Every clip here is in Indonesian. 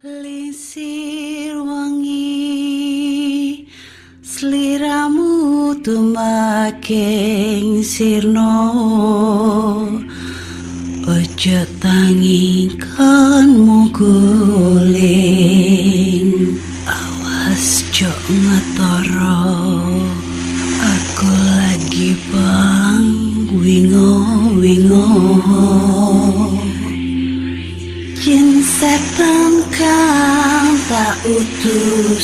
Lisir wangi Seliramu tumaking sirno. Ojo tangikanmu guling Awas jok ngetoro. Aku lagi bang wingo wingo. Jin setan kang tak Dadio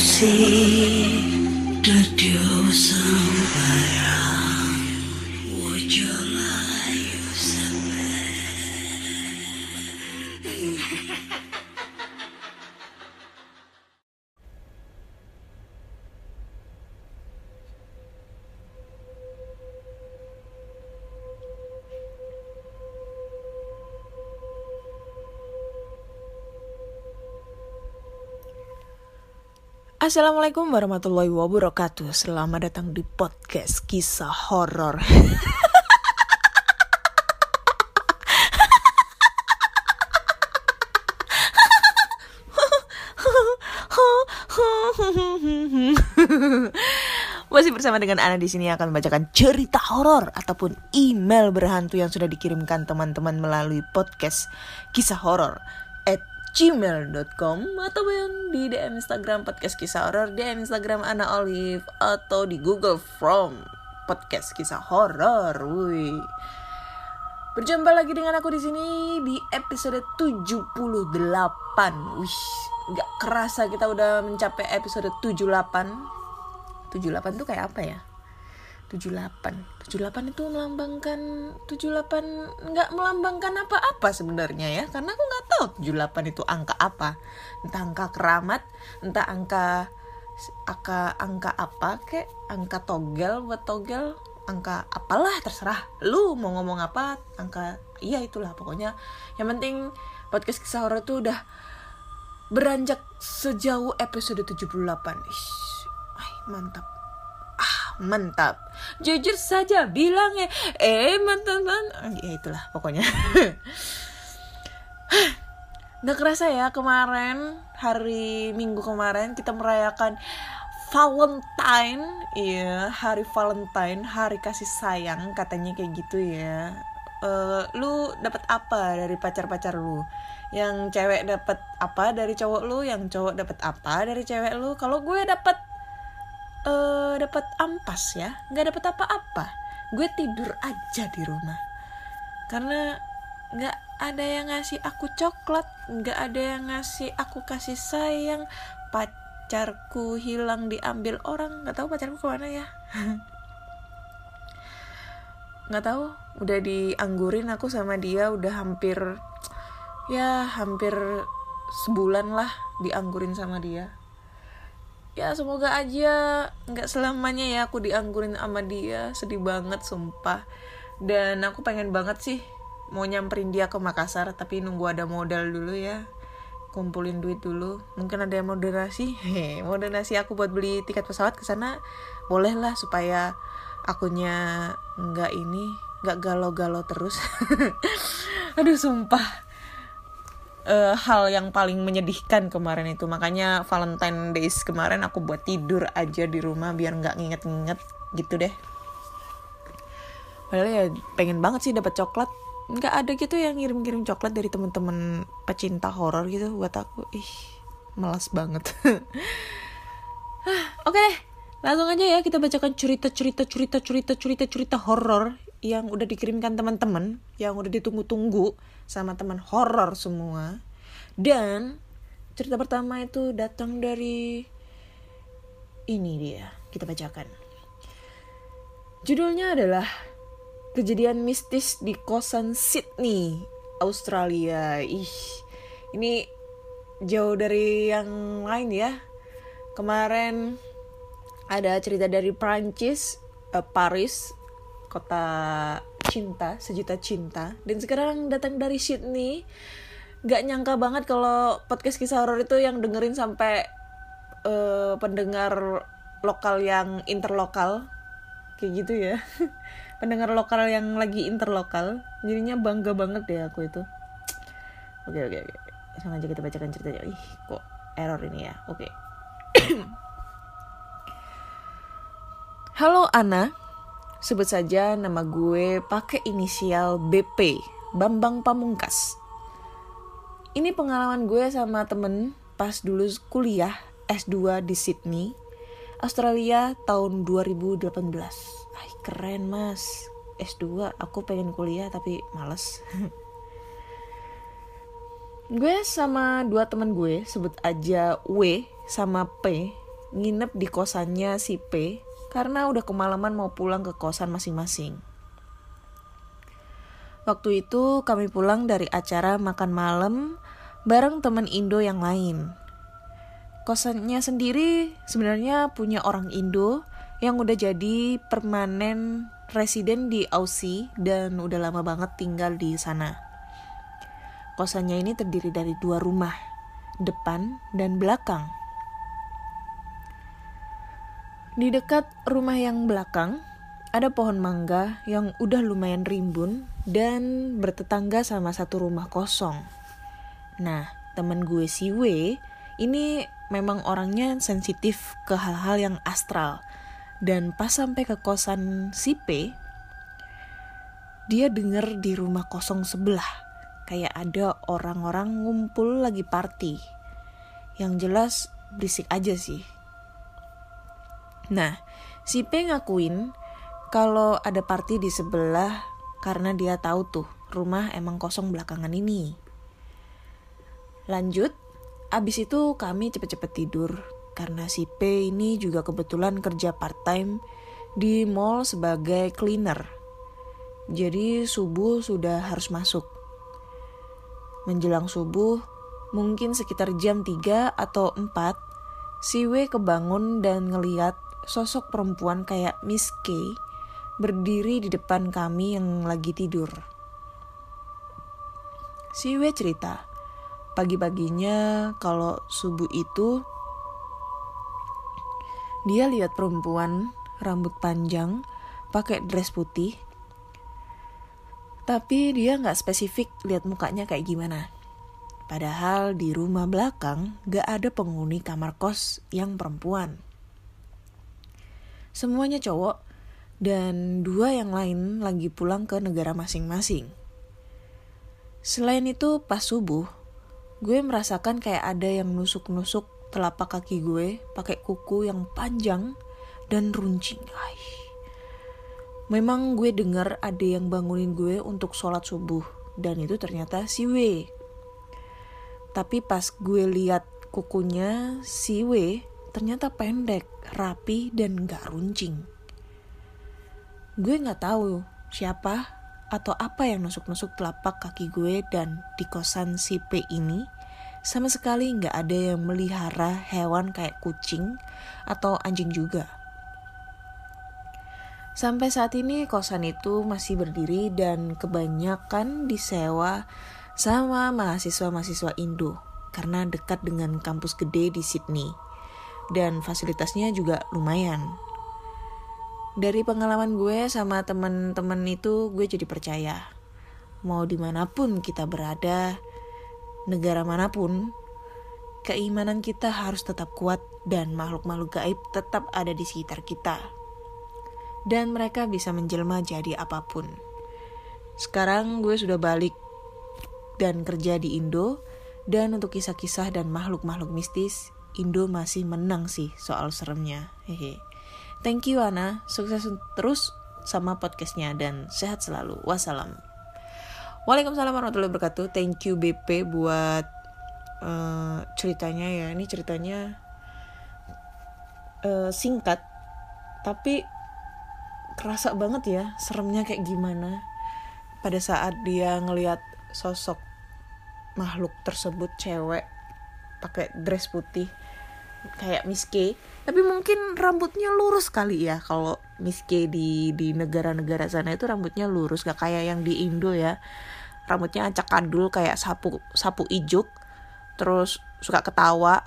Assalamualaikum warahmatullahi wabarakatuh. Selamat datang di podcast kisah horor. Masih bersama dengan Ana di sini akan membacakan cerita horor ataupun email berhantu yang sudah dikirimkan teman-teman melalui podcast kisah horor gmail.com atau di DM Instagram podcast kisah horor, DM Instagram Ana Olive atau di Google From podcast kisah horor. Wih. Berjumpa lagi dengan aku di sini di episode 78. Wih, nggak kerasa kita udah mencapai episode 78. 78 tuh kayak apa ya? 78 78 itu melambangkan 78 nggak melambangkan apa-apa sebenarnya ya. Karena aku nggak tahu 78 itu angka apa. Entah angka keramat entah angka angka angka apa kek angka togel buat togel angka apalah terserah. Lu mau ngomong apa angka iya itulah pokoknya. Yang penting podcast kisah horor itu udah beranjak sejauh episode 78 Ish, ay, mantap mantap. Jujur saja bilang ya eh mantap mantap. Ya itulah pokoknya. Nggak kerasa ya kemarin hari minggu kemarin kita merayakan Valentine. Iya hari Valentine hari kasih sayang katanya kayak gitu ya. Uh, lu dapat apa dari pacar-pacar lu? Yang cewek dapat apa dari cowok lu? Yang cowok dapat apa dari cewek lu? Kalau gue dapat uh, dapat ampas ya. Nggak dapat apa-apa. Gue tidur aja di rumah. Karena nggak ada yang ngasih aku coklat nggak ada yang ngasih aku kasih sayang. Pacarku hilang diambil orang. Nggak tahu pacarku ke mana ya. Nggak tahu. Udah dianggurin aku sama dia. Udah hampir ya hampir sebulan lah dianggurin sama dia ya semoga aja nggak selamanya ya aku dianggurin sama dia. Sedih banget sumpah. Dan aku pengen banget sih mau nyamperin dia ke Makassar tapi nunggu ada modal dulu ya. Kumpulin duit dulu. Mungkin ada yang mau donasi? Mau donasi aku buat beli tiket pesawat ke sana? Boleh lah supaya akunya nggak ini nggak galau-galau terus. Aduh sumpah uh, hal yang paling menyedihkan kemarin itu. Makanya Valentine Days kemarin aku buat tidur aja di rumah biar nggak nginget-nginget gitu deh. Padahal ya pengen banget sih dapat coklat. Nggak ada gitu yang ngirim-ngirim coklat dari temen-temen pecinta horor gitu. Buat aku ih malas banget. Oke okay deh. Langsung aja ya kita bacakan cerita cerita cerita cerita cerita cerita horor yang udah dikirimkan teman-teman yang udah ditunggu-tunggu sama teman horor semua. Dan cerita pertama itu datang dari ini dia kita bacakan. Judulnya adalah kejadian mistis di kosan Sydney Australia. Ih ini jauh dari yang lain ya. Kemarin ada cerita dari Prancis uh, Paris kota cinta sejuta cinta. Dan sekarang datang dari Sydney gak nyangka banget kalau podcast kisah horor itu yang dengerin sampai uh, pendengar lokal yang interlokal. Kayak gitu ya. Pendengar lokal yang lagi interlokal. Jadinya bangga banget deh aku itu. Oke oke oke. Langsung aja kita bacakan ceritanya. Ih kok error ini ya? Oke. Halo Ana sebut saja nama gue pakai inisial BP Bambang Pamungkas. Ini pengalaman gue sama temen pas dulu kuliah S2 di Sydney Australia tahun 2018 Ay, keren mas. S2 aku pengen kuliah tapi males. Gue sama dua teman gue sebut aja W sama P nginep di kosannya si P karena udah kemalaman mau pulang ke kosan masing-masing. Waktu itu kami pulang dari acara makan malam bareng teman Indo yang lain. Kosannya sendiri sebenarnya punya orang Indo yang udah jadi permanen residen di Aussie dan udah lama banget tinggal di sana. Kosannya ini terdiri dari dua rumah, depan dan belakang. Di dekat rumah yang belakang, ada pohon mangga yang udah lumayan rimbun dan bertetangga sama satu rumah kosong. Nah, temen gue si W ini memang orangnya sensitif ke hal-hal yang astral. Dan pas sampai ke kosan si P, dia denger di rumah kosong sebelah kayak ada orang-orang ngumpul lagi party. Yang jelas berisik aja sih. Nah, si P ngakuin kalau ada party di sebelah karena dia tahu tuh rumah emang kosong belakangan ini. Lanjut, abis itu kami cepet-cepet tidur karena si P ini juga kebetulan kerja part-time di mall sebagai cleaner. Jadi subuh sudah harus masuk. Menjelang subuh, mungkin sekitar jam 3 atau 4, si W kebangun dan ngeliat sosok perempuan kayak Miss K berdiri di depan kami yang lagi tidur. Si W cerita, pagi-paginya kalau subuh itu dia lihat perempuan rambut panjang pakai dress putih tapi dia nggak spesifik lihat mukanya kayak gimana. Padahal di rumah belakang gak ada penghuni kamar kos yang perempuan semuanya cowok dan dua yang lain lagi pulang ke negara masing-masing. Selain itu pas subuh, gue merasakan kayak ada yang nusuk-nusuk telapak kaki gue pakai kuku yang panjang dan runcing. Ay. Memang gue dengar ada yang bangunin gue untuk sholat subuh dan itu ternyata si W. Tapi pas gue lihat kukunya si W ternyata pendek, rapi, dan gak runcing. Gue gak tahu siapa atau apa yang nusuk-nusuk telapak kaki gue dan di kosan si P ini sama sekali gak ada yang melihara hewan kayak kucing atau anjing juga. Sampai saat ini kosan itu masih berdiri dan kebanyakan disewa sama mahasiswa-mahasiswa Indo karena dekat dengan kampus gede di Sydney dan fasilitasnya juga lumayan. Dari pengalaman gue sama temen-temen itu gue jadi percaya mau di mana pun kita berada, negara mana pun, keimanan kita harus tetap kuat dan makhluk-makhluk gaib tetap ada di sekitar kita. Dan mereka bisa menjelma jadi apa pun. Sekarang gue sudah balik dan kerja di Indo, dan untuk kisah-kisah dan makhluk-makhluk mistis, Indo masih menang sih soal seremnya. Hehe. Thank you Ana, sukses terus sama podcastnya dan sehat selalu. Wassalam. Waalaikumsalam warahmatullahi wabarakatuh. Thank you BP buat uh, ceritanya ya. Ini ceritanya uh, singkat tapi kerasa banget ya seremnya kayak gimana pada saat dia ngelihat sosok makhluk tersebut cewek pakai dress putih kayak Miss K. Tapi mungkin rambutnya lurus kali ya. Kalau Miss K di di negara-negara sana itu rambutnya lurus. Gak kayak yang di Indo ya. Rambutnya acak kadul kayak sapu sapu ijuk. Terus suka ketawa.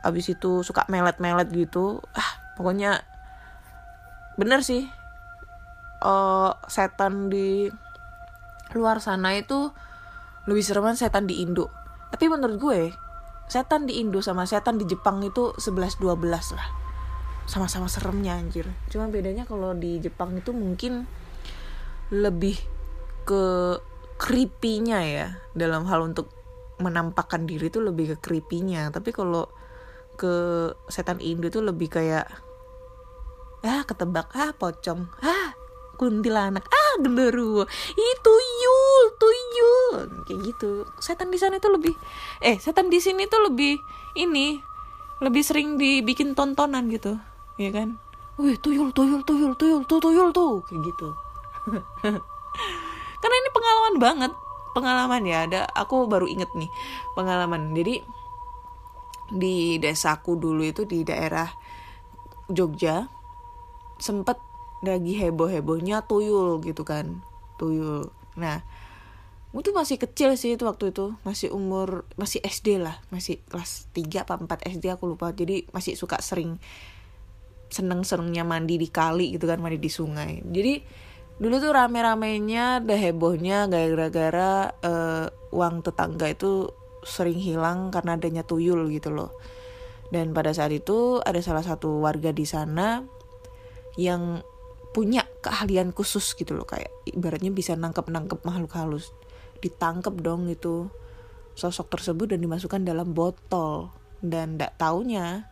Abis itu suka melet-melet gitu. Ah pokoknya bener sih. Uh, setan di luar sana itu lebih sereman setan di Indo. Tapi menurut gue setan di Indo sama setan di Jepang itu 11-12 lah. Sama-sama seremnya anjir. Cuma bedanya kalau di Jepang itu mungkin lebih ke creepy-nya ya. Dalam hal untuk menampakkan diri itu lebih ke creepy-nya. Tapi kalau ke setan Indo itu lebih kayak ah ketebak. Ah pocong. Ah kuntilanak. Ah genderuwo. Itu tuyul tuyul kayak gitu. Setan di sana itu lebih eh setan di sini tuh lebih ini lebih sering dibikin tontonan gitu ya kan? Wih tuyul tuyul tuyul tuyul tuh tuyul tuh kayak gitu. Karena ini pengalaman banget. Pengalaman ya ada aku baru inget nih pengalaman. Jadi di desaku dulu itu di daerah Jogja sempet lagi heboh-hebohnya tuyul gitu kan tuyul. Nah itu masih kecil sih itu waktu itu. Masih umur masih SD lah. Masih kelas 3 apa 4 SD aku lupa. Jadi masih suka sering seneng-senengnya mandi di kali gitu kan mandi di sungai. Jadi dulu tuh rame-ramenya ada hebohnya gara-gara uh, uang tetangga itu sering hilang karena adanya tuyul gitu loh. Dan pada saat itu ada salah satu warga di sana yang punya keahlian khusus gitu loh. Kayak ibaratnya bisa nangkep nangkep makhluk halus ditangkep dong itu sosok tersebut dan dimasukkan dalam botol. Dan tidak taunya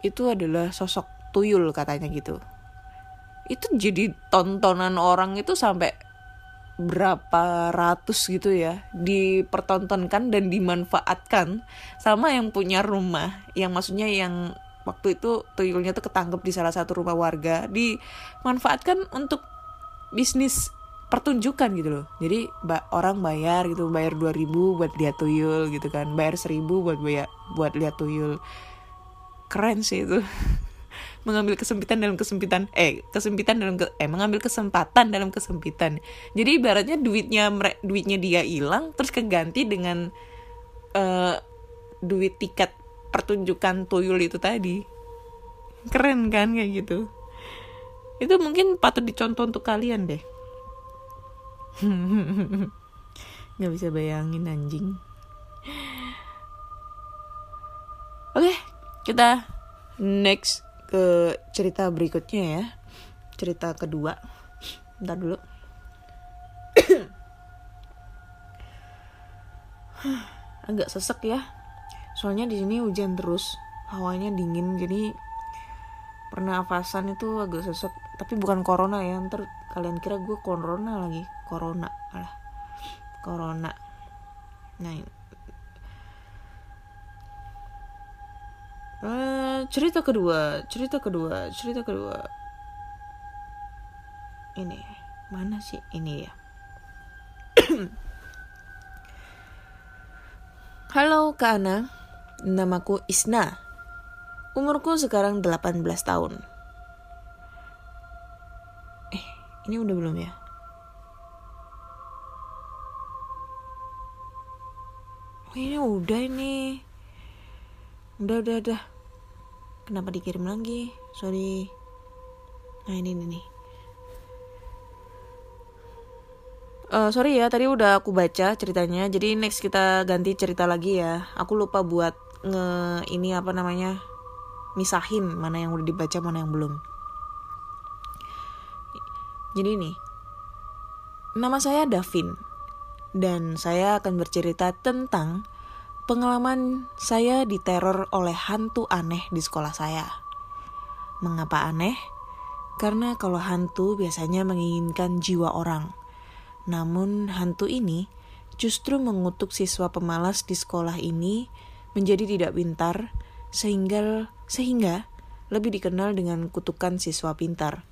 itu adalah sosok tuyul katanya gitu. Itu jadi tontonan orang itu sampai berapa ratus gitu ya dipertontonkan dan dimanfaatkan sama yang punya rumah. Yang maksudnya yang waktu itu tuyulnya tuh ketangkep di salah satu rumah warga dimanfaatkan untuk bisnis pertunjukan gitu loh. Jadi ba orang bayar gitu bayar 2000 buat lihat tuyul gitu kan. Bayar 1000 buat bayar buat lihat tuyul. Keren sih itu. Mengambil kesempitan dalam kesempitan eh kesempitan dalam ke, eh mengambil kesempatan dalam kesempitan. Jadi ibaratnya duitnya duitnya dia hilang terus keganti dengan uh, duit tiket pertunjukan tuyul itu tadi. Keren kan kayak gitu? Itu mungkin patut dicontoh untuk kalian deh nggak bisa bayangin anjing. Oke kita next ke cerita berikutnya ya. Cerita kedua. Bentar dulu. Agak sesek ya. Soalnya di sini hujan terus. Hawanya dingin jadi pernafasan itu agak sesek. Tapi bukan corona ya. Ntar kalian kira gue corona lagi corona alah corona nah Uh, cerita kedua, cerita kedua, cerita kedua. Ini mana sih ini ya? Halo Kak Ana, Namaku Isna. Umurku sekarang 18 tahun. Eh, ini udah belum ya? Ini udah ini. Udah, udah, udah. Kenapa dikirim lagi? Sorry. Nah, ini, ini nih. Uh, sorry ya, tadi udah aku baca ceritanya. Jadi next kita ganti cerita lagi ya. Aku lupa buat nge ini apa namanya misahin mana yang udah dibaca mana yang belum jadi ini nama saya Davin dan saya akan bercerita tentang pengalaman saya diteror oleh hantu aneh di sekolah saya. Mengapa aneh? Karena kalau hantu biasanya menginginkan jiwa orang. Namun hantu ini justru mengutuk siswa pemalas di sekolah ini menjadi tidak pintar sehingga sehingga lebih dikenal dengan kutukan siswa pintar.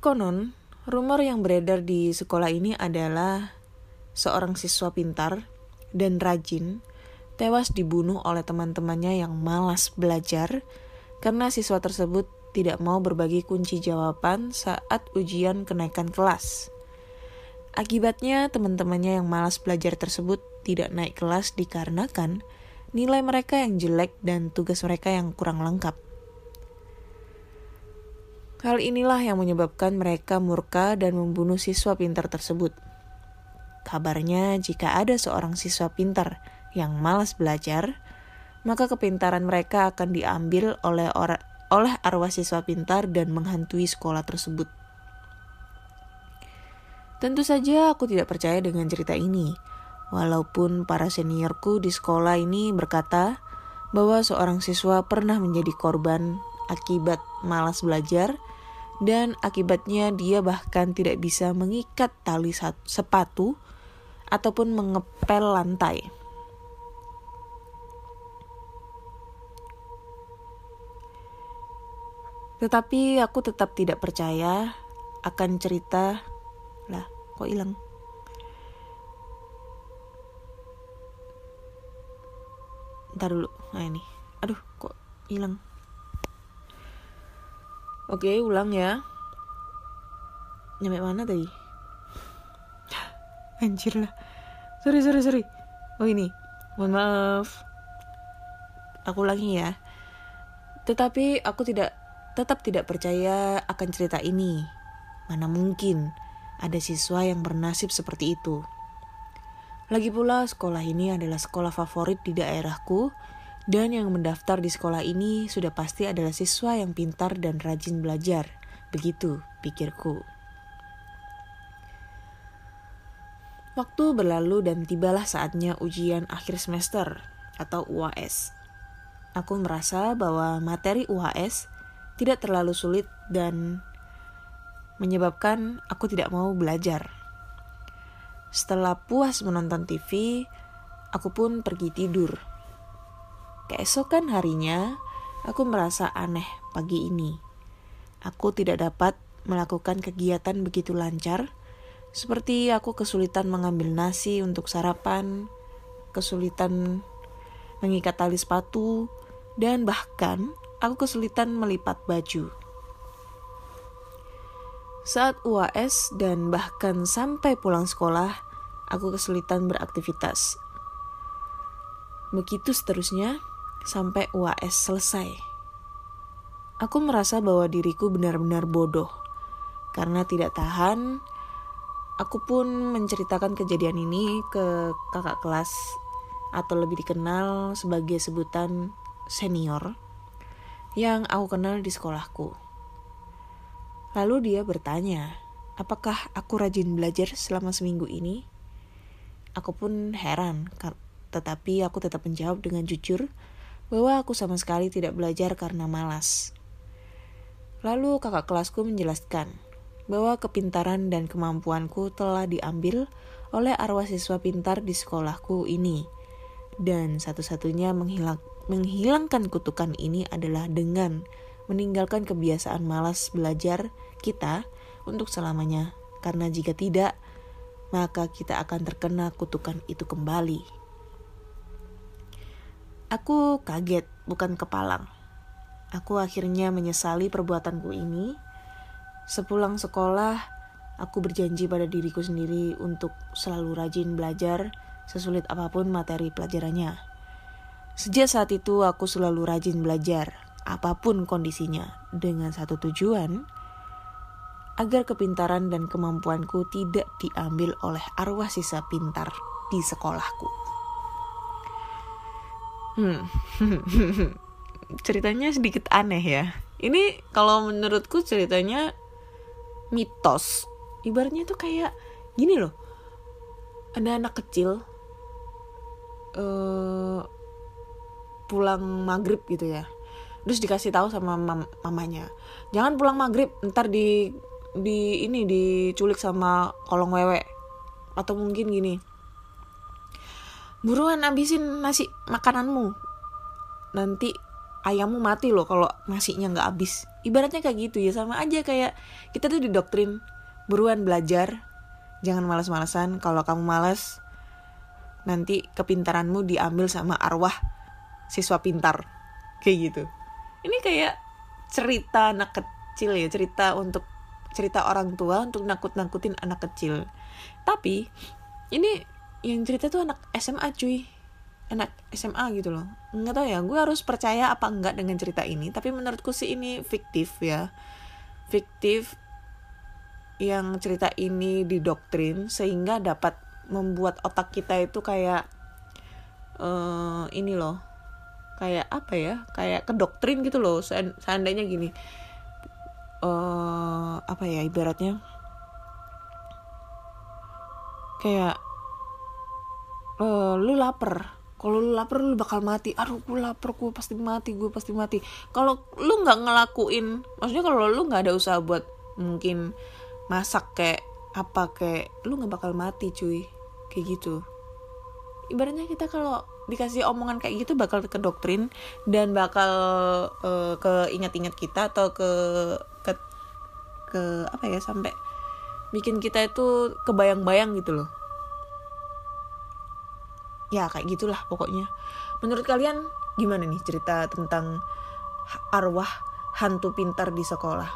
Konon, rumor yang beredar di sekolah ini adalah seorang siswa pintar dan rajin tewas dibunuh oleh teman-temannya yang malas belajar karena siswa tersebut tidak mau berbagi kunci jawaban saat ujian kenaikan kelas. Akibatnya, teman-temannya yang malas belajar tersebut tidak naik kelas dikarenakan nilai mereka yang jelek dan tugas mereka yang kurang lengkap. Hal inilah yang menyebabkan mereka murka dan membunuh siswa pintar tersebut. Kabarnya jika ada seorang siswa pintar yang malas belajar, maka kepintaran mereka akan diambil oleh orang oleh arwah siswa pintar dan menghantui sekolah tersebut. Tentu saja aku tidak percaya dengan cerita ini, walaupun para seniorku di sekolah ini berkata bahwa seorang siswa pernah menjadi korban akibat malas belajar dan akibatnya dia bahkan tidak bisa mengikat tali sepatu ataupun mengepel lantai. Tetapi aku tetap tidak percaya akan cerita lah kok hilang. Ntar dulu, nah ini, aduh kok hilang. Oke, ulang ya. Nyampe mana tadi? Anjir lah. Sorry, sorry, sorry. Oh ini, mohon maaf. Aku ulangi ya. Tetapi aku tidak tetap tidak percaya akan cerita ini. Mana mungkin ada siswa yang bernasib seperti itu. Lagi pula, sekolah ini adalah sekolah favorit di daerahku, dan yang mendaftar di sekolah ini sudah pasti adalah siswa yang pintar dan rajin belajar. Begitu pikirku. Waktu berlalu dan tibalah saatnya ujian akhir semester atau UAS. Aku merasa bahwa materi UAS tidak terlalu sulit dan menyebabkan aku tidak mau belajar. Setelah puas menonton TV, aku pun pergi tidur. Keesokan harinya, aku merasa aneh pagi ini. Aku tidak dapat melakukan kegiatan begitu lancar, seperti aku kesulitan mengambil nasi untuk sarapan, kesulitan mengikat tali sepatu, dan bahkan aku kesulitan melipat baju. Saat UAS dan bahkan sampai pulang sekolah, aku kesulitan beraktivitas. Begitu seterusnya sampai UAS selesai. Aku merasa bahwa diriku benar-benar bodoh karena tidak tahan. Aku pun menceritakan kejadian ini ke kakak kelas atau lebih dikenal sebagai sebutan senior yang aku kenal di sekolahku. Lalu dia bertanya, apakah aku rajin belajar selama seminggu ini? Aku pun heran, tetapi aku tetap menjawab dengan jujur bahwa aku sama sekali tidak belajar karena malas. Lalu kakak kelasku menjelaskan bahwa kepintaran dan kemampuanku telah diambil oleh arwah siswa pintar di sekolahku ini. Dan satu-satunya menghilang, menghilangkan kutukan ini adalah dengan meninggalkan kebiasaan malas belajar kita untuk selamanya, karena jika tidak, maka kita akan terkena kutukan itu kembali. Aku kaget, bukan kepalang. Aku akhirnya menyesali perbuatanku ini. Sepulang sekolah, aku berjanji pada diriku sendiri untuk selalu rajin belajar sesulit apa pun materi pelajarannya. Sejak saat itu aku selalu rajin belajar, apa pun kondisinya, dengan satu tujuan, agar kepintaran dan kemampuanku tidak diambil oleh arwah sisa pintar di sekolahku. Hmm. ceritanya sedikit aneh ya. Ini kalau menurutku ceritanya mitos. Ibaratnya tuh kayak gini loh. Ada anak kecil uh, pulang maghrib gitu ya terus dikasih tahu sama mam mamanya jangan pulang maghrib ntar di di ini diculik sama kolong wewe atau mungkin gini buruan abisin nasi makananmu. Nanti ayammu mati loh kalau nasinya nggak habis. Ibaratnya kayak gitu ya sama aja kayak kita tuh didoktrin buruan belajar jangan malas-malasan kalau kamu malas nanti kepintaranmu diambil sama arwah siswa pintar. Kayak gitu. Ini kayak cerita anak kecil ya cerita untuk cerita orang tua untuk nakut-nakutin anak kecil. Tapi ini yang cerita tuh anak SMA cuy. Anak SMA gitu loh. Nggak tahu ya gue harus percaya apa enggak dengan cerita ini tapi menurutku sih ini fiktif ya. Fiktif yang cerita ini didoktrin sehingga dapat membuat otak kita itu kayak eh ini loh. Kayak apa ya? Kayak ke doktrin gitu loh. Seand- seandainya gini. Eh apa ya ibaratnya? Kayak eh lu lapar. Kalau lu lapar lu bakal mati. Aduh gue lapar gue pasti mati gue pasti mati. Kalau lu nggak ngelakuin maksudnya kalau lu nggak ada usaha buat mungkin masak kayak apa kayak lu nggak bakal mati cuy. Kayak gitu. Ibaratnya kita kalau dikasih omongan kayak gitu bakal ke doktrin dan bakal eh, ke ingat-ingat kita atau ke ke ke apa ya sampai bikin kita itu kebayang-bayang gitu loh ya kayak gitulah pokoknya. Menurut kalian gimana nih cerita tentang arwah hantu pintar di sekolah?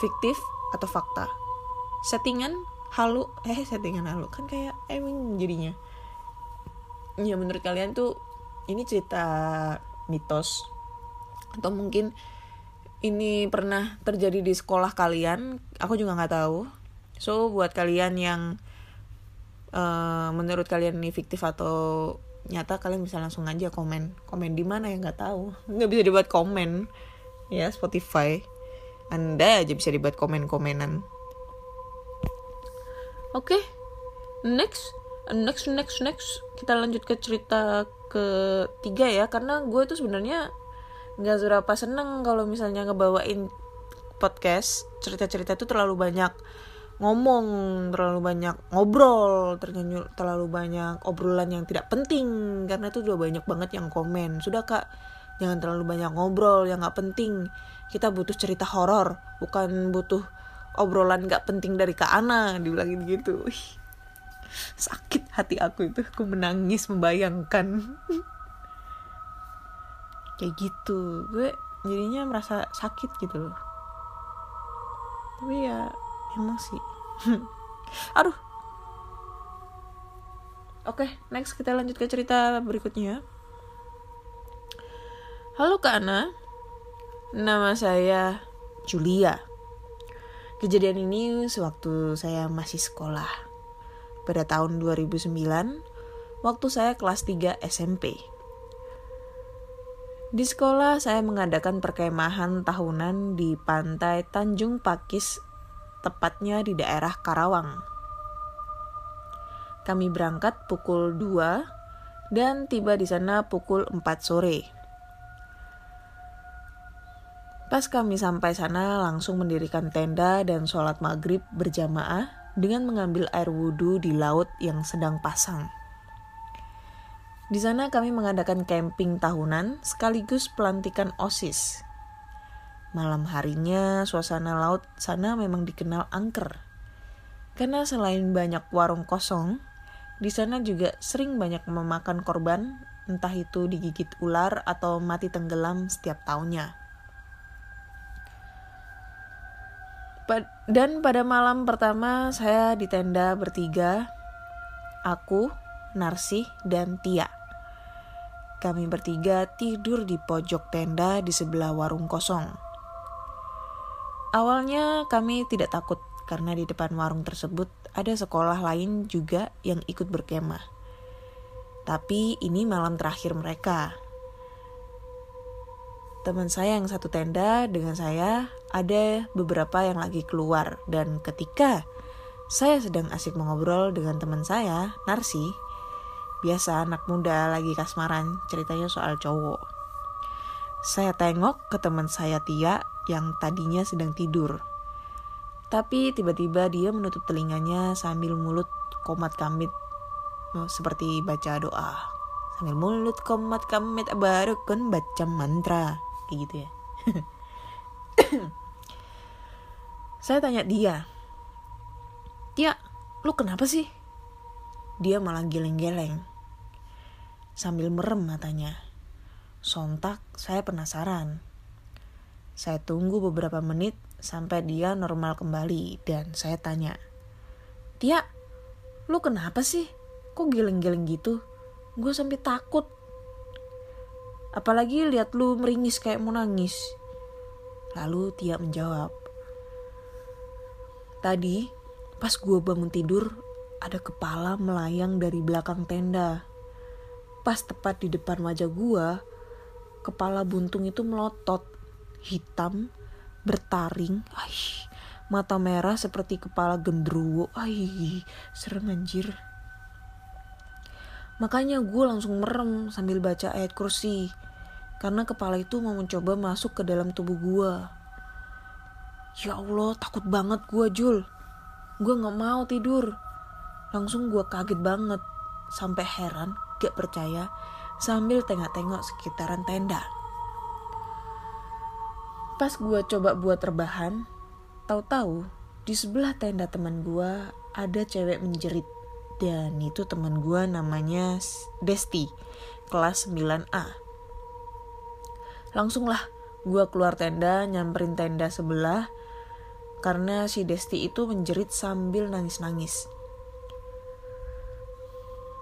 Fiktif atau fakta? Settingan halu eh settingan halu. Kan kayak emang jadinya. Ya menurut kalian tuh ini cerita mitos? Atau mungkin ini pernah terjadi di sekolah kalian? Aku juga nggak tahu. So buat kalian yang eh, menurut kalian ini fiktif atau nyata kalian bisa langsung aja komen. Komen di mana ya? Nggak tahu. Nggak bisa dibuat komen. Ya Spotify. Anda aja bisa dibuat komen komenan oke. Next. Next next next. Kita lanjut ke cerita ketiga ya. Karena gue tuh sebenarnya nggak seberapa seneng kalau misalnya ngebawain podcast. Cerita-cerita tuh terlalu banyak ngomong terlalu banyak ngobrol terlalu terlalu banyak obrolan yang tidak penting karena itu udah banyak banget yang komen. Sudah kak. Jangan terlalu banyak ngobrol yang nggak penting. Kita butuh cerita horor bukan butuh obrolan nggak penting dari kak Ana dibilangin gitu. Sakit hati aku itu. Aku menangis membayangkan. Kayak gitu. Gue jadinya merasa sakit gitu loh. Tapi ya emang sih aduh. Oke next kita lanjut ke cerita berikutnya. Halo kak Ana. Nama saya Julia. Kejadian ini sewaktu saya masih sekolah. Pada tahun 2009 waktu saya kelas 3 SMP di sekolah saya mengadakan perkemahan tahunan di pantai Tanjung Pakis, tepatnya di daerah Karawang. Kami berangkat pukul 2 dan tiba di sana pukul 4 sore. Pas kami sampai sana langsung mendirikan tenda dan sholat maghrib berjamaah dengan mengambil air wudhu di laut yang sedang pasang. Di sana kami mengadakan camping tahunan sekaligus pelantikan OSIS. Malam harinya suasana laut sana memang dikenal angker. Karena selain banyak warung kosong, di sana juga sering banyak memakan korban, entah itu digigit ular atau mati tenggelam setiap tahunnya. Dan pada malam pertama saya di tenda bertiga, aku, Narsih, dan Tia. Kami bertiga tidur di pojok tenda di sebelah warung kosong. Awalnya kami tidak takut karena di depan warung tersebut ada sekolah lain juga yang ikut berkemah. Tapi ini malam terakhir mereka. Teman saya yang satu tenda dengan saya ada beberapa yang lagi keluar dan ketika saya sedang asik mengobrol dengan teman saya, Narsi, Biasa anak muda lagi kasmaran ceritanya soal cowok. Saya tengok ke teman saya Tia yang tadinya sedang tidur. Tapi tiba-tiba dia menutup telinganya sambil mulut komat kamit oh, seperti baca doa. Sambil mulut komat kamit baru kan baca mantra kayak gitu ya. Saya tanya dia, Tia, lu kenapa sih? Dia malah geleng-geleng sambil merem matanya. Sontak saya penasaran. Saya tunggu beberapa menit sampai dia normal kembali dan saya tanya, Tia, lu kenapa sih? Kok geleng-geleng gitu? Gue sampai takut. Apalagi lihat lu meringis kayak mau nangis. Lalu Tia menjawab, Tadi pas gue bangun tidur, ada kepala melayang dari belakang tenda. Pas tepat di depan wajah gua, kepala buntung itu melotot, hitam, bertaring, Aish, mata merah seperti kepala gendruwo, Aish, serem anjir. Makanya gue langsung merem sambil baca ayat kursi. Karena kepala itu mau mencoba masuk ke dalam tubuh gue. Ya Allah, takut banget gue, Jul. Gue gak mau tidur. Langsung gue kaget banget. Sampai heran, gak percaya, sambil tengok-tengok sekitaran tenda. Pas gue coba buat rebahan, tahu-tahu di sebelah tenda teman gue ada cewek menjerit. Dan itu teman gue namanya Desti, kelas 9A. Langsung lah gue keluar tenda, nyamperin tenda sebelah, karena si Desti itu menjerit sambil nangis-nangis.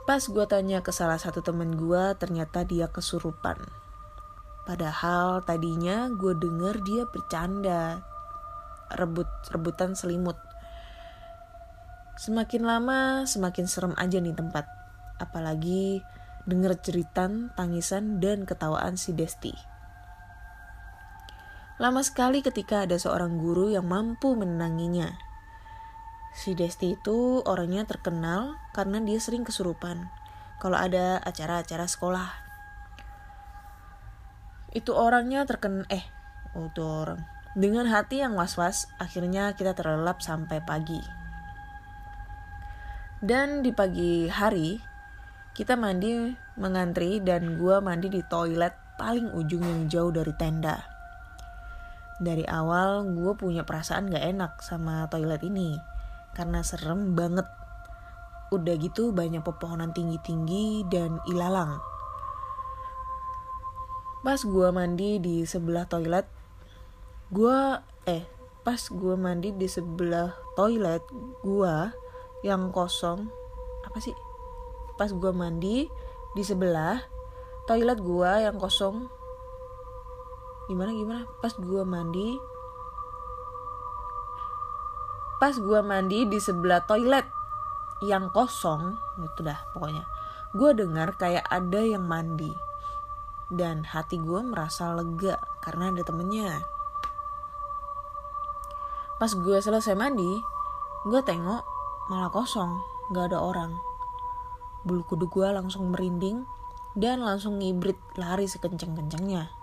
Pas gue tanya ke salah satu temen gue, ternyata dia kesurupan. Padahal tadinya gue denger dia bercanda, rebut-rebutan selimut. Semakin lama, semakin serem aja nih tempat. Apalagi denger ceritan, tangisan, dan ketawaan si Desti. Lama sekali ketika ada seorang guru yang mampu menenanginya. Si Desti itu orangnya terkenal karena dia sering kesurupan kalau ada acara-acara sekolah. Itu orangnya terken eh oh, itu orang. Dengan hati yang was-was, akhirnya kita terlelap sampai pagi. Dan di pagi hari, kita mandi mengantri dan gua mandi di toilet paling ujung yang jauh dari tenda. Dari awal gue punya perasaan gak enak sama toilet ini karena serem banget. Udah gitu banyak pepohonan tinggi-tinggi dan ilalang. Pas gue mandi di sebelah toilet, gue eh pas gue mandi di sebelah toilet gue yang kosong apa sih? Pas gue mandi di sebelah toilet gue yang kosong gimana gimana pas gue mandi pas gue mandi di sebelah toilet yang kosong itu dah pokoknya. Gue dengar kayak ada yang mandi. Dan hati gue merasa lega karena ada temennya. Pas gue selesai mandi gue tengok malah kosong gak ada orang. Bulu kudu gue langsung merinding dan langsung ngibrit lari sekencang-kencangnya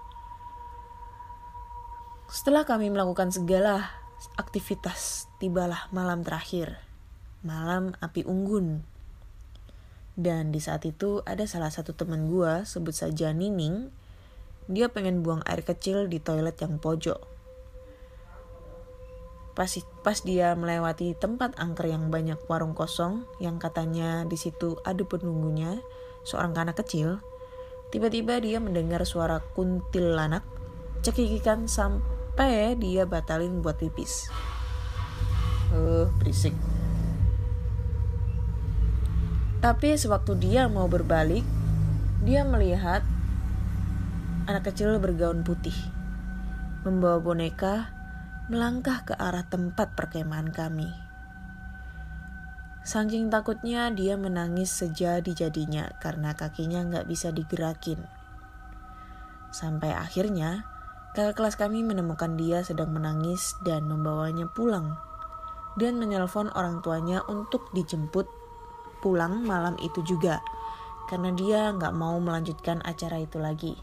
setelah kami melakukan segala aktivitas tibalah malam terakhir, malam api unggun. Dan di saat itu ada salah satu teman gua, sebut saja Nining, dia pengen buang air kecil di toilet yang pojok. Pas, pas dia melewati tempat angker yang banyak warung kosong, yang katanya di situ ada penunggunya, seorang anak kecil, tiba-tiba dia mendengar suara kuntilanak cekikikan sampai sampai dia batalin buat pipis. Uh, berisik. Tapi sewaktu dia mau berbalik, dia melihat anak kecil bergaun putih, membawa boneka, melangkah ke arah tempat perkemahan kami. Saking takutnya dia menangis sejadi-jadinya karena kakinya nggak bisa digerakin. Sampai akhirnya Kakak kelas kami menemukan dia sedang menangis dan membawanya pulang dan menelpon orang tuanya untuk dijemput pulang malam itu juga karena dia nggak mau melanjutkan acara itu lagi.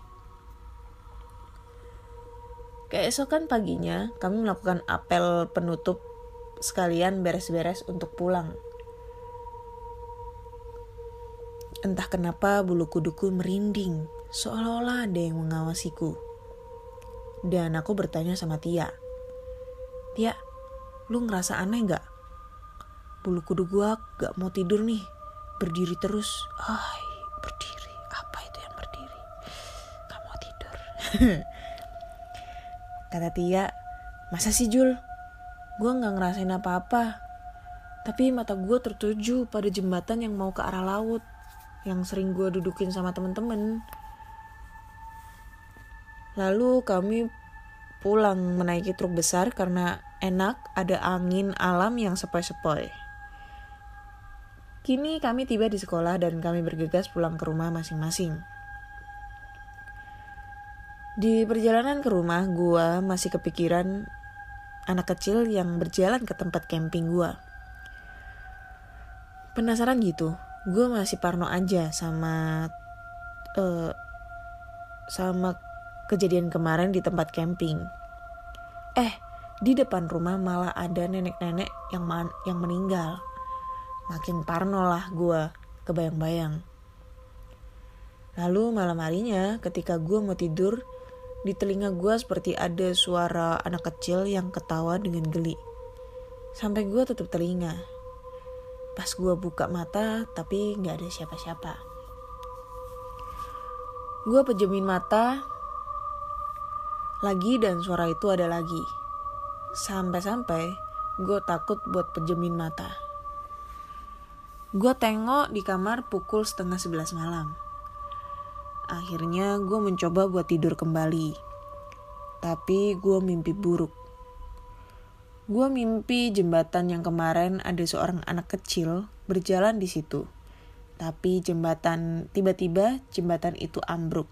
Keesokan paginya kami melakukan apel penutup sekalian beres-beres untuk pulang. Entah kenapa bulu kuduku merinding, seolah-olah ada yang mengawasiku. Dan aku bertanya sama Tia. Tia, lu ngerasa aneh gak? Bulu kudu gua gak mau tidur nih. Berdiri terus. Ay, berdiri. Apa itu yang berdiri? Gak mau tidur. Kata Tia, masa sih Jul? Gua gak ngerasain apa-apa. Tapi mata gue tertuju pada jembatan yang mau ke arah laut. Yang sering gue dudukin sama temen-temen. Lalu kami pulang menaiki truk besar karena enak ada angin alam yang sepoi-sepoi. Kini kami tiba di sekolah dan kami bergegas pulang ke rumah masing-masing. Di perjalanan ke rumah, gua masih kepikiran anak kecil yang berjalan ke tempat camping gua. Penasaran gitu, gue masih parno aja sama uh, sama kejadian kemarin di tempat camping. Eh, di depan rumah malah ada nenek-nenek yang man yang meninggal. Makin parno lah gue, kebayang-bayang. Lalu malam harinya ketika gue mau tidur, di telinga gue seperti ada suara anak kecil yang ketawa dengan geli. Sampai gue tutup telinga. Pas gue buka mata, tapi gak ada siapa-siapa. Gue pejemin mata lagi dan suara itu ada lagi. Sampai-sampai gue takut buat pejemin mata. Gue tengok di kamar pukul setengah sebelas malam. Akhirnya gue mencoba buat tidur kembali. Tapi gue mimpi buruk. Gue mimpi jembatan yang kemarin ada seorang anak kecil berjalan di situ. Tapi jembatan tiba-tiba jembatan itu ambruk.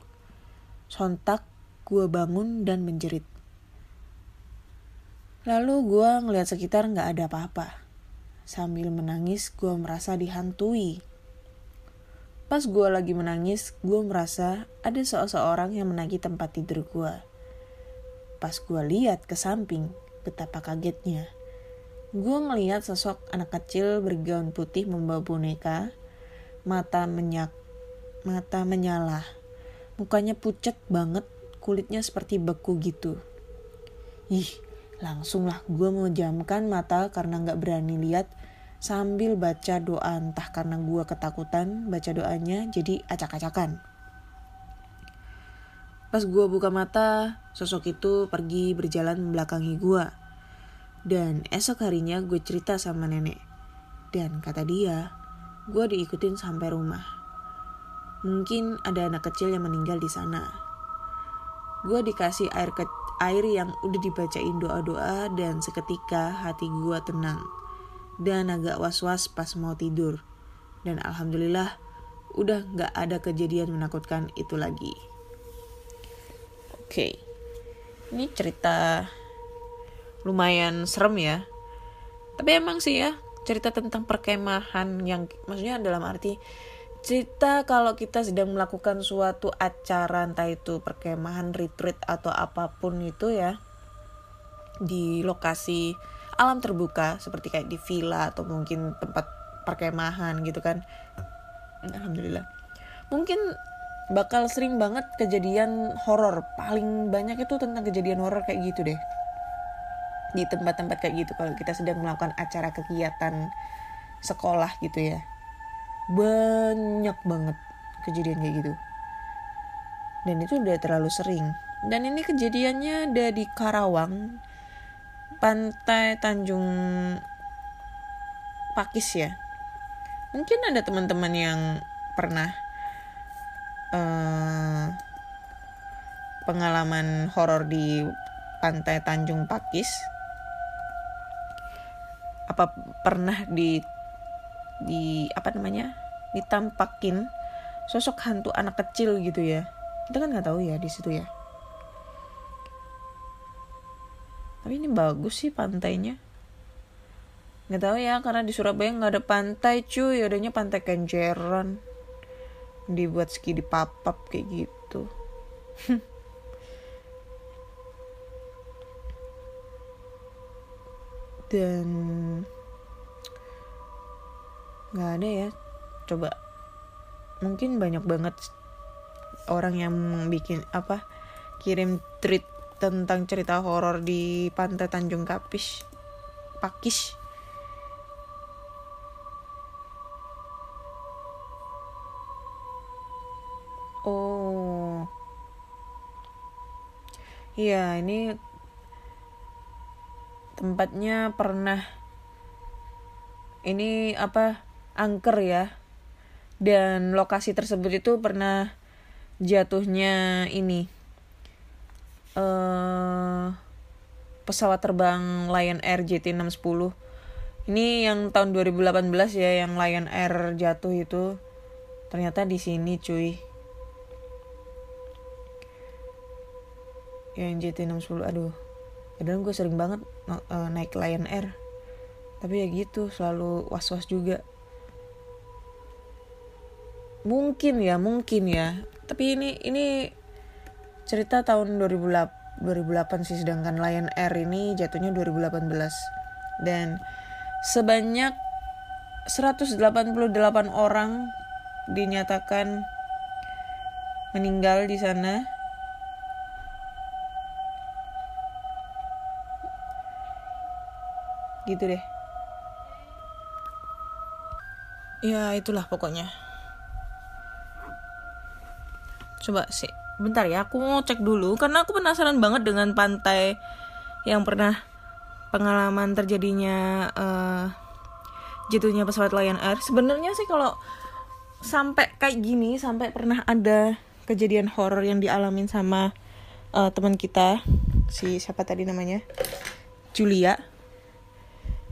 Sontak gue bangun dan menjerit. Lalu gue ngeliat sekitar nggak ada apa-apa. Sambil menangis gue merasa dihantui. Pas gue lagi menangis, gue merasa ada seseorang yang menagih tempat tidur gue. Pas gue lihat ke samping, betapa kagetnya. Gue ngelihat sosok anak kecil bergaun putih membawa boneka, mata menyak, mata menyala, mukanya pucat banget, kulitnya seperti beku gitu. Ih, langsunglah gue memejamkan mata karena nggak berani lihat sambil baca doa entah karena gue ketakutan baca doanya jadi acak-acakan. Pas gue buka mata, sosok itu pergi berjalan membelakangi gue. Dan esok harinya gue cerita sama nenek. Dan kata dia, gue diikutin sampai rumah. Mungkin ada anak kecil yang meninggal di sana. Gue dikasih air ke air yang udah dibacain doa-doa dan seketika hati gue tenang dan agak was-was pas mau tidur. Dan alhamdulillah udah gak ada kejadian menakutkan itu lagi. Oke, ini cerita lumayan serem ya. Tapi emang sih ya cerita tentang perkemahan yang maksudnya dalam arti cerita kalau kita sedang melakukan suatu acara entah itu perkemahan retreat atau apa pun itu ya di lokasi alam terbuka seperti kayak di villa atau mungkin tempat perkemahan gitu kan. Alhamdulillah. Mungkin bakal sering banget kejadian horor. Paling banyak itu tentang kejadian horor kayak gitu deh. Di tempat-tempat kayak gitu kalau kita sedang melakukan acara kegiatan sekolah gitu ya banyak banget kejadian kayak gitu dan itu udah terlalu sering dan ini kejadiannya ada di Karawang pantai Tanjung Pakis ya. Mungkin ada teman-teman yang pernah uh, pengalaman horor di pantai Tanjung Pakis. Apa pernah di di apa namanya ditampakin sosok hantu anak kecil gitu ya. Kita kan nggak tahu ya di situ ya. Tapi ini bagus sih pantainya. Nggak tahu ya karena di Surabaya nggak ada pantai cuy. Adanya pantai Kenjeran. Dibuat ski di papap kayak gitu. Dan nggak ada ya. Coba mungkin banyak banget orang yang bikin apa kirim tweet tentang cerita horor di pantai Tanjung Kapis Pakis. Oh. Iya ini tempatnya pernah ini apa angker ya dan lokasi tersebut itu pernah jatuhnya ini uh, pesawat terbang Lion Air JT610 Ini yang tahun 2018 ya yang Lion Air jatuh itu. Ternyata di sini cuy. Yang JT610 aduh. Padahal gue sering banget uh, naik Lion Air. Tapi ya gitu, selalu was-was juga. Mungkin ya, mungkin ya. Tapi ini ini cerita tahun 2008 2008 sih sedangkan Lion Air ini jatuhnya 2018 dan sebanyak 188 orang dinyatakan meninggal di sana. Gitu deh. Ya, itulah pokoknya. Coba sih, bentar ya, aku mau cek dulu karena aku penasaran banget dengan pantai yang pernah pengalaman terjadinya uh, jatuhnya pesawat Lion Air. Sebenarnya sih kalau sampai kayak gini, sampai pernah ada kejadian horor yang dialamin sama uh, teman kita, si siapa tadi namanya, Julia.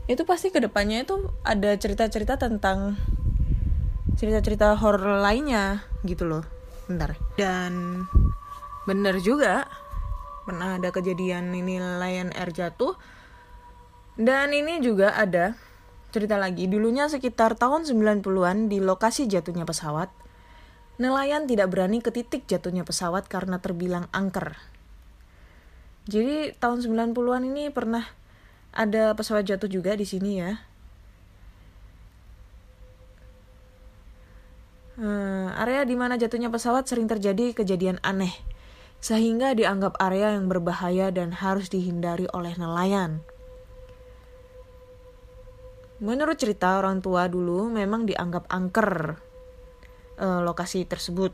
Itu pasti ke depannya itu ada cerita-cerita tentang cerita-cerita horor lainnya gitu loh. Bentar. Dan bener juga pernah ada kejadian ini Lion Air jatuh dan ini juga ada cerita lagi, dulunya sekitar tahun 90-an di lokasi jatuhnya pesawat, nelayan tidak berani ke titik jatuhnya pesawat karena terbilang angker. Jadi tahun 90-an ini pernah ada pesawat jatuh juga di sini ya. Hmm, area di mana jatuhnya pesawat sering terjadi kejadian aneh, sehingga dianggap area yang berbahaya dan harus dihindari oleh nelayan. Menurut cerita orang tua dulu memang dianggap angker uh, lokasi tersebut.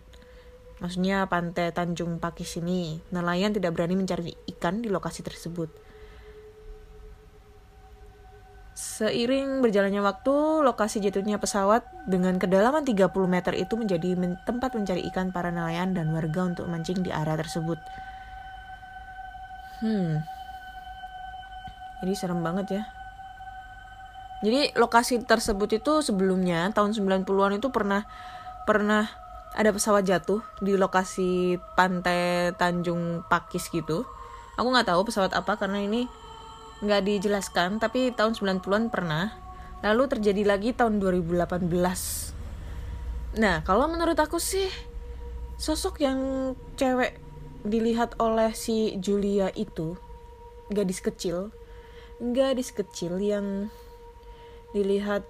Maksudnya pantai Tanjung Pakis ini, nelayan tidak berani mencari ikan di lokasi tersebut. Seiring berjalannya waktu, lokasi jatuhnya pesawat dengan kedalaman 30 meter itu menjadi tempat mencari ikan para nelayan dan warga untuk mancing di area tersebut. Hmm. Jadi serem banget ya. Jadi lokasi tersebut itu sebelumnya tahun 90-an itu pernah pernah ada pesawat jatuh di lokasi pantai Tanjung Pakis gitu. Aku nggak tahu pesawat apa karena ini nggak dijelaskan, tapi tahun 90-an pernah. Lalu terjadi lagi tahun 2018. Nah, kalau menurut aku sih sosok yang cewek dilihat oleh si Julia itu gadis kecil, gadis kecil yang dilihat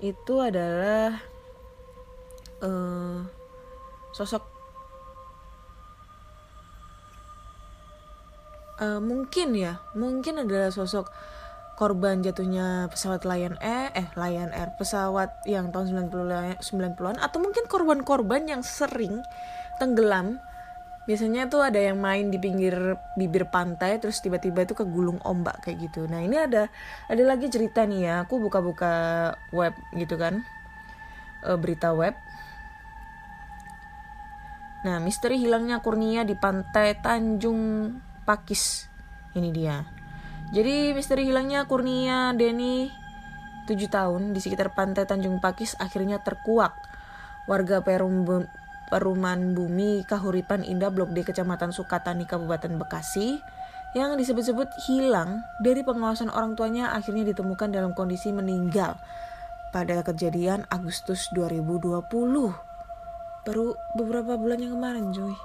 itu adalah uh, sosok uh, mungkin ya mungkin adalah sosok korban jatuhnya pesawat Lion Air eh Lion Air pesawat yang tahun 90 90-an atau mungkin korban-korban yang sering tenggelam. Biasanya tuh ada yang main di pinggir bibir pantai terus tiba-tiba itu kegulung ombak kayak gitu. Nah ini ada ada lagi cerita nih ya aku buka-buka web gitu kan. E, berita web. Nah misteri hilangnya Kurnia di pantai Tanjung Pakis. Ini dia. Jadi misteri hilangnya Kurnia Denny 7 tahun di sekitar pantai Tanjung Pakis akhirnya terkuak. Warga Perum Perumahan Bumi Kahuripan Indah Blok D Kecamatan Sukatani Kabupaten Bekasi yang disebut-sebut hilang dari pengawasan orang tuanya akhirnya ditemukan dalam kondisi meninggal pada kejadian Agustus 2020 baru beberapa bulan yang kemarin cuy.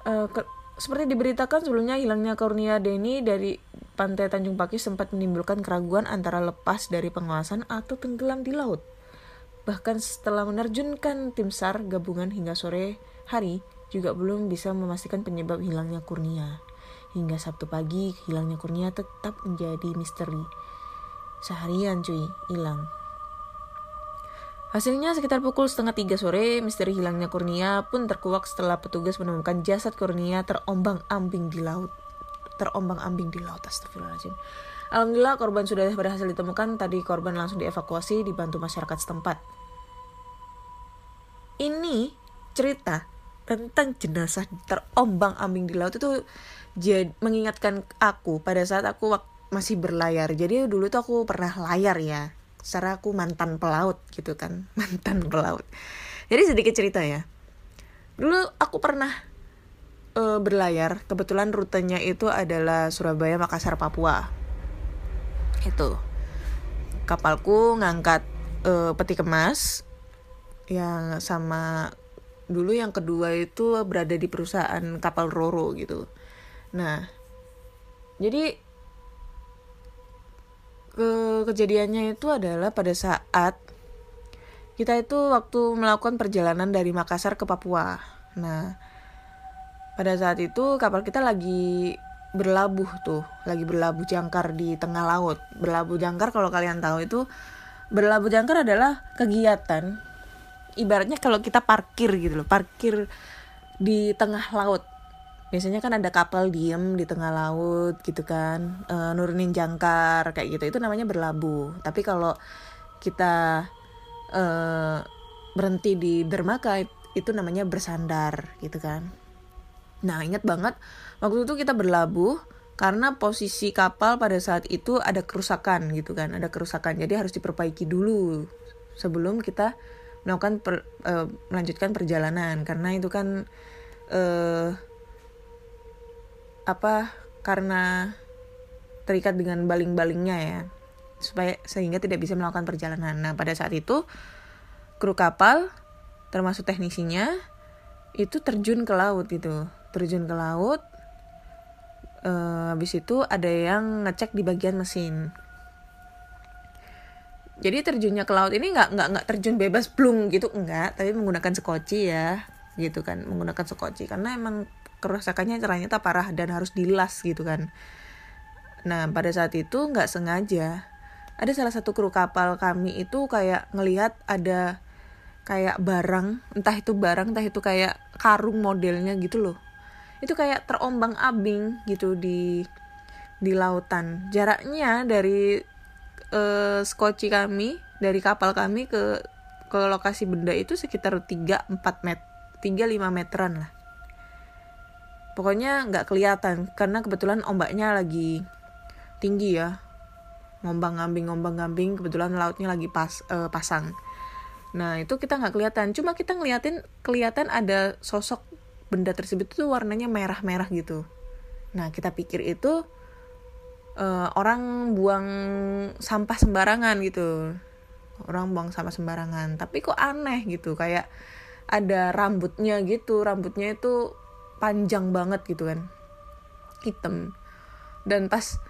Uh, ke, seperti diberitakan sebelumnya hilangnya Kurnia Deni dari pantai Tanjung Pakis sempat menimbulkan keraguan antara lepas dari pengawasan atau tenggelam di laut Bahkan setelah menerjunkan tim SAR gabungan hingga sore hari, juga belum bisa memastikan penyebab hilangnya Kurnia. Hingga Sabtu pagi, hilangnya Kurnia tetap menjadi misteri. Seharian cuy, hilang. Hasilnya sekitar pukul setengah tiga sore, misteri hilangnya Kurnia pun terkuak setelah petugas menemukan jasad Kurnia terombang-ambing di laut. Terombang-ambing di laut, astagfirullahaladzim. Alhamdulillah korban sudah berhasil ditemukan. Tadi korban langsung dievakuasi dibantu masyarakat setempat. Ini cerita tentang jenazah terombang-ambing di laut itu mengingatkan aku pada saat aku masih berlayar jadi dulu tuh aku pernah layar ya secara aku mantan pelaut gitu kan. Mantan pelaut. Jadi sedikit cerita ya. Dulu aku pernah uh, berlayar. Kebetulan rutenya itu adalah Surabaya Makassar Papua. Itu. Kapalku ngangkat uh, peti kemas yang sama dulu yang kedua itu berada di perusahaan kapal roro gitu. Nah jadi ke kejadiannya itu adalah pada saat kita itu waktu melakukan perjalanan dari Makassar ke Papua. Nah pada saat itu kapal kita lagi berlabuh tuh lagi berlabuh jangkar di tengah laut. Berlabuh jangkar kalau kalian tahu itu berlabuh jangkar adalah kegiatan ibaratnya kalau kita parkir gitu loh parkir di tengah laut biasanya kan ada kapal diem di tengah laut gitu kan e, nurunin jangkar kayak gitu. Itu namanya berlabuh. Tapi kalau kita e, berhenti di dermaga itu namanya bersandar gitu kan. Nah ingat banget waktu itu kita berlabuh karena posisi kapal pada saat itu ada kerusakan gitu kan ada kerusakan. Jadi harus diperbaiki dulu sebelum kita melakukan per, uh, melanjutkan perjalanan. Karena itu kan uh, apa karena terikat dengan baling-balingnya ya. Supaya sehingga tidak bisa melakukan perjalanan. Nah pada saat itu kru kapal termasuk teknisinya itu terjun ke laut gitu. Terjun ke laut. Uh, habis itu ada yang ngecek di bagian mesin. Jadi terjunnya ke laut ini nggak nggak nggak terjun bebas blung gitu. Enggak tapi menggunakan sekoci ya gitu kan. Menggunakan sekoci. Karena emang kerusakannya ternyata parah dan harus dilas gitu kan. Nah pada saat itu nggak sengaja. Ada salah satu kru kapal kami itu kayak ngelihat ada kayak barang entah itu barang entah itu kayak karung modelnya gitu loh. Itu kayak terombang abing gitu di di lautan. Jaraknya dari uh, skoci kami dari kapal kami ke ke lokasi benda itu sekitar 3-4 met 3-5 meteran lah pokoknya nggak kelihatan karena kebetulan ombaknya lagi tinggi ya. Ngombang ngambing ngombang ngambing kebetulan lautnya lagi pas uh, pasang. Nah itu kita nggak kelihatan. Cuma kita ngeliatin kelihatan ada sosok benda tersebut tuh warnanya merah merah gitu. Nah kita pikir itu uh, orang buang sampah sembarangan gitu. Orang buang sampah sembarangan. Tapi kok aneh gitu kayak ada rambutnya gitu. Rambutnya itu panjang banget gitu kan. Hitam. Dan pas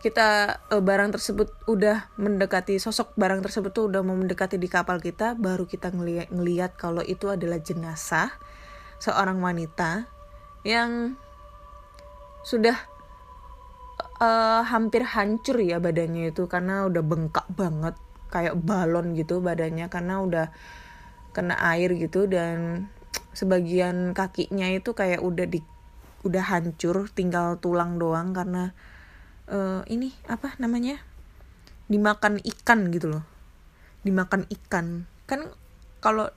kita uh, barang tersebut udah mendekati sosok barang tersebut tuh udah mau mendekati di kapal kita baru kita ngeliat ngeliat kalau itu adalah jenazah seorang wanita yang sudah uh, hampir hancur ya badannya itu karena udah bengkak banget kayak balon gitu badannya karena udah kena air gitu dan sebagian kakinya itu kayak udah di udah hancur tinggal tulang doang karena uh, ini apa namanya dimakan ikan gitu loh. Dimakan ikan. Kan kalau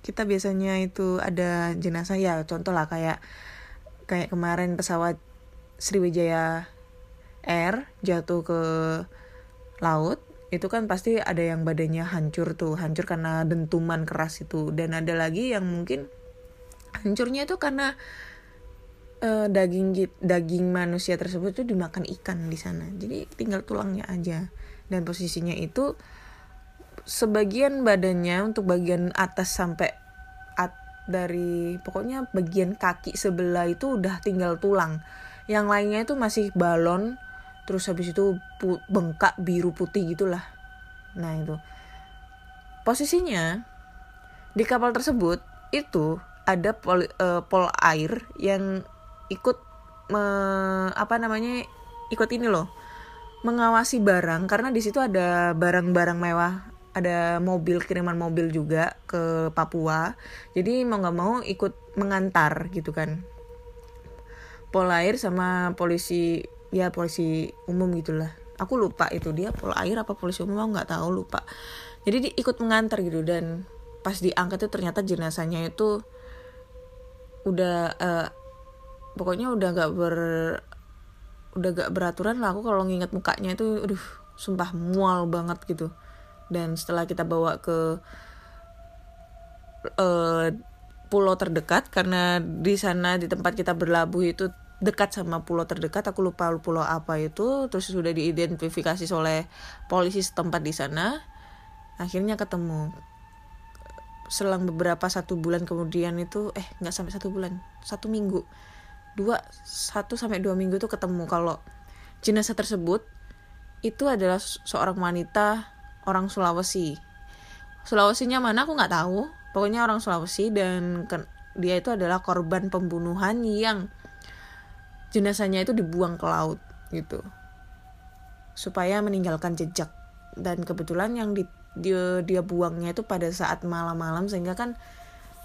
kita biasanya itu ada jenazah ya contoh lah kayak kayak kemarin pesawat Sriwijaya air jatuh ke laut itu kan pasti ada yang badannya hancur tuh hancur karena dentuman keras itu. Dan ada lagi yang mungkin hancurnya itu karena uh, daging daging manusia tersebut tuh dimakan ikan di sana. Jadi tinggal tulangnya aja. Dan posisinya itu sebagian badannya untuk bagian atas sampai at dari pokoknya bagian kaki sebelah itu udah tinggal tulang. Yang lainnya itu masih balon terus habis itu bengkak biru putih gitulah. Nah itu. Posisinya di kapal tersebut itu ada pol, uh, pol air yang ikut me, apa namanya ikut ini loh mengawasi barang karena di situ ada barang-barang mewah ada mobil kiriman mobil juga ke Papua. Jadi mau nggak mau ikut mengantar gitu kan. Pol air sama polisi ya polisi umum gitulah. Aku lupa itu dia pol air apa polisi umum nggak tahu lupa. Jadi ikut mengantar gitu dan pas diangkat itu ternyata jenazahnya itu udah uh, pokoknya udah nggak ber udah gak beraturan lah. Aku kalau nginget mukanya itu aduh sumpah mual banget gitu. Dan setelah kita bawa ke eh, pulau terdekat karena di sana di tempat kita berlabuh itu dekat sama pulau terdekat aku lupa pulau apa itu terus sudah diidentifikasi oleh polisi setempat di sana akhirnya ketemu selang beberapa satu bulan kemudian itu eh nggak sampai satu bulan satu minggu. Dua satu sampai dua minggu tuh ketemu. Kalau jenazah tersebut itu adalah seorang wanita orang Sulawesi. Sulawesinya mana aku nggak tahu. Pokoknya orang Sulawesi dan dia itu adalah korban pembunuhan yang jenazahnya itu dibuang ke laut gitu. Supaya meninggalkan jejak. Dan kebetulan yang di, dia dia buangnya itu pada saat malam-malam sehingga kan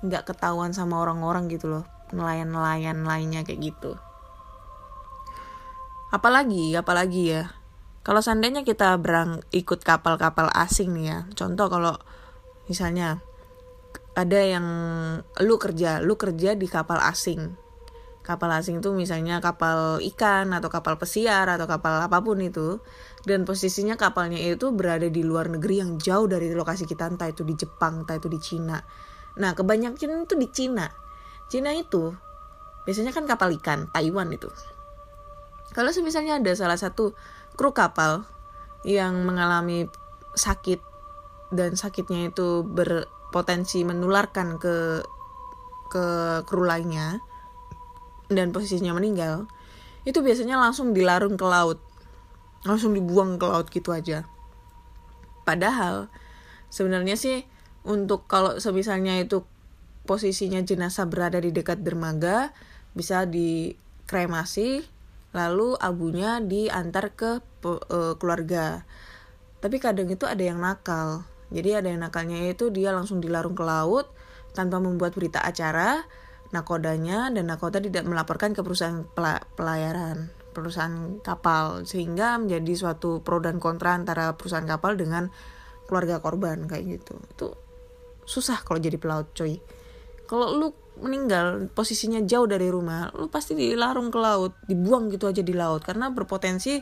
nggak ketahuan sama orang-orang gitu loh nelayan-nelayan lainnya kayak gitu. Apalagi apalagi ya kalau seandainya kita berang ikut kapal-kapal asing nih ya contoh kalau misalnya ada yang lu kerja lu kerja di kapal asing kapal asing itu misalnya kapal ikan atau kapal pesiar atau kapal apa pun itu dan posisinya kapalnya itu berada di luar negeri yang jauh dari lokasi kita entah itu di Jepang entah itu di Cina. Nah kebanyakan itu di Cina. Cina itu biasanya kan kapal ikan Taiwan itu. Kalau misalnya ada salah satu kru kapal yang mengalami sakit dan sakitnya itu berpotensi menularkan ke ke kru lainnya dan posisinya meninggal itu biasanya langsung dilarung ke laut. Langsung dibuang ke laut gitu aja. Padahal sebenarnya sih untuk kalau semisalnya itu posisinya jenazah berada di dekat dermaga bisa dikremasi lalu abunya diantar ke eh, keluarga. Tapi kadang itu ada yang nakal. Jadi ada yang nakalnya itu dia langsung dilarung ke laut tanpa membuat berita acara nakodanya dan nakoda tidak melaporkan ke perusahaan pela- pelayaran perusahaan kapal sehingga menjadi suatu pro dan kontra antara perusahaan kapal dengan keluarga korban kayak gitu. Itu susah kalau jadi pelaut coy. Kalau lu meninggal posisinya jauh dari rumah lu pasti dilarung ke laut dibuang gitu aja di laut karena berpotensi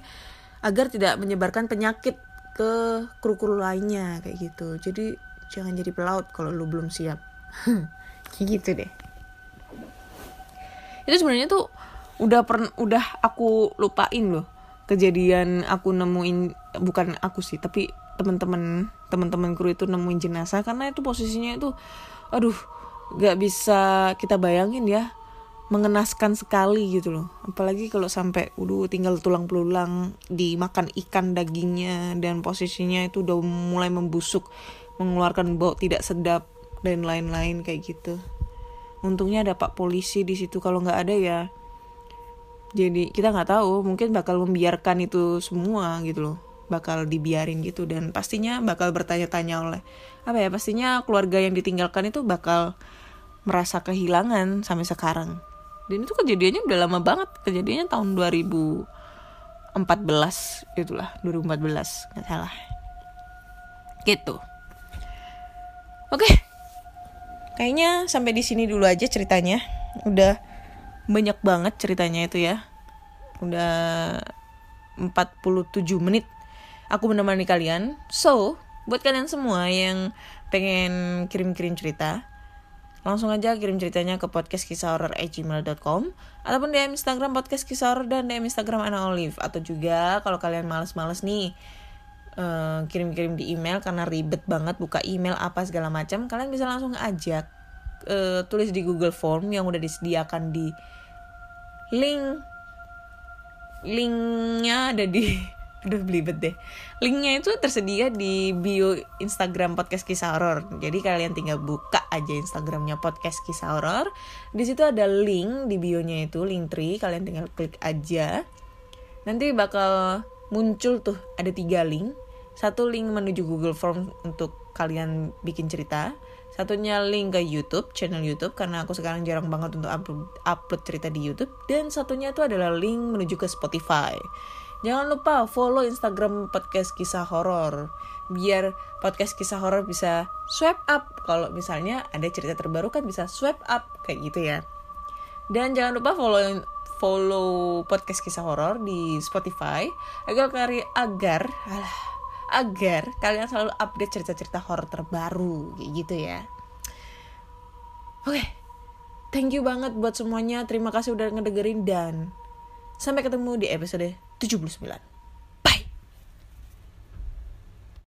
agar tidak menyebarkan penyakit ke kru-kru lainnya kayak gitu. Jadi jangan jadi pelaut kalau lu belum siap. Kayak gitu deh itu sebenarnya tuh udah pern udah aku lupain loh kejadian aku nemuin bukan aku sih tapi teman-teman teman-teman kru itu nemuin jenazah karena itu posisinya itu aduh gak bisa kita bayangin ya mengenaskan sekali gitu loh. Apalagi kalau sampai udah tinggal tulang belulang dimakan ikan dagingnya dan posisinya itu udah mulai membusuk mengeluarkan bau tidak sedap dan lain-lain kayak gitu untungnya ada pak polisi di situ. Kalau nggak ada ya jadi kita nggak tahu. Mungkin bakal membiarkan itu semua gitu loh. Bakal dibiarin gitu dan pastinya bakal bertanya-tanya oleh apa ya pastinya keluarga yang ditinggalkan itu bakal merasa kehilangan sampai sekarang. Dan itu kejadiannya udah lama banget. Kejadiannya tahun 2014 itulah 2014 nggak salah. Gitu. Oke kayaknya sampai di sini dulu aja ceritanya. Udah banyak banget ceritanya itu ya. Udah 47 menit aku menemani kalian. So buat kalian semua yang pengen kirim-kirim cerita langsung aja kirim ceritanya ke podcast kisah horor gmail.com ataupun DM Instagram podcast kisah dan DM Instagram Ana Olive. Atau juga kalau kalian males-males nih eh, kirim-kirim di email karena ribet banget buka email apa segala macam kalian bisa langsung ajak eh, tulis di Google Form yang udah disediakan di link linknya ada di aduh belibet deh. Linknya itu tersedia di bio Instagram podcast kisah horor. Jadi kalian tinggal buka aja Instagramnya podcast kisah horor. Di situ ada link di bionya itu link tree kalian tinggal klik aja. Nanti bakal muncul tuh ada tiga link satu link menuju Google Form untuk kalian bikin cerita. Satunya link ke YouTube channel YouTube karena aku sekarang jarang banget untuk upload, cerita di YouTube. Dan satunya itu adalah link menuju ke Spotify. Jangan lupa follow Instagram podcast kisah horor biar podcast kisah horor bisa swipe up. Kalau misalnya ada cerita terbaru kan bisa swipe up kayak gitu ya. Dan jangan lupa follow follow podcast kisah horor di Spotify agar agar alah, agar kalian selalu update cerita-cerita horor terbaru kayak gitu ya. Oke. Thank you banget buat semuanya. Terima kasih udah ngedengerin dan sampai ketemu di episode 79.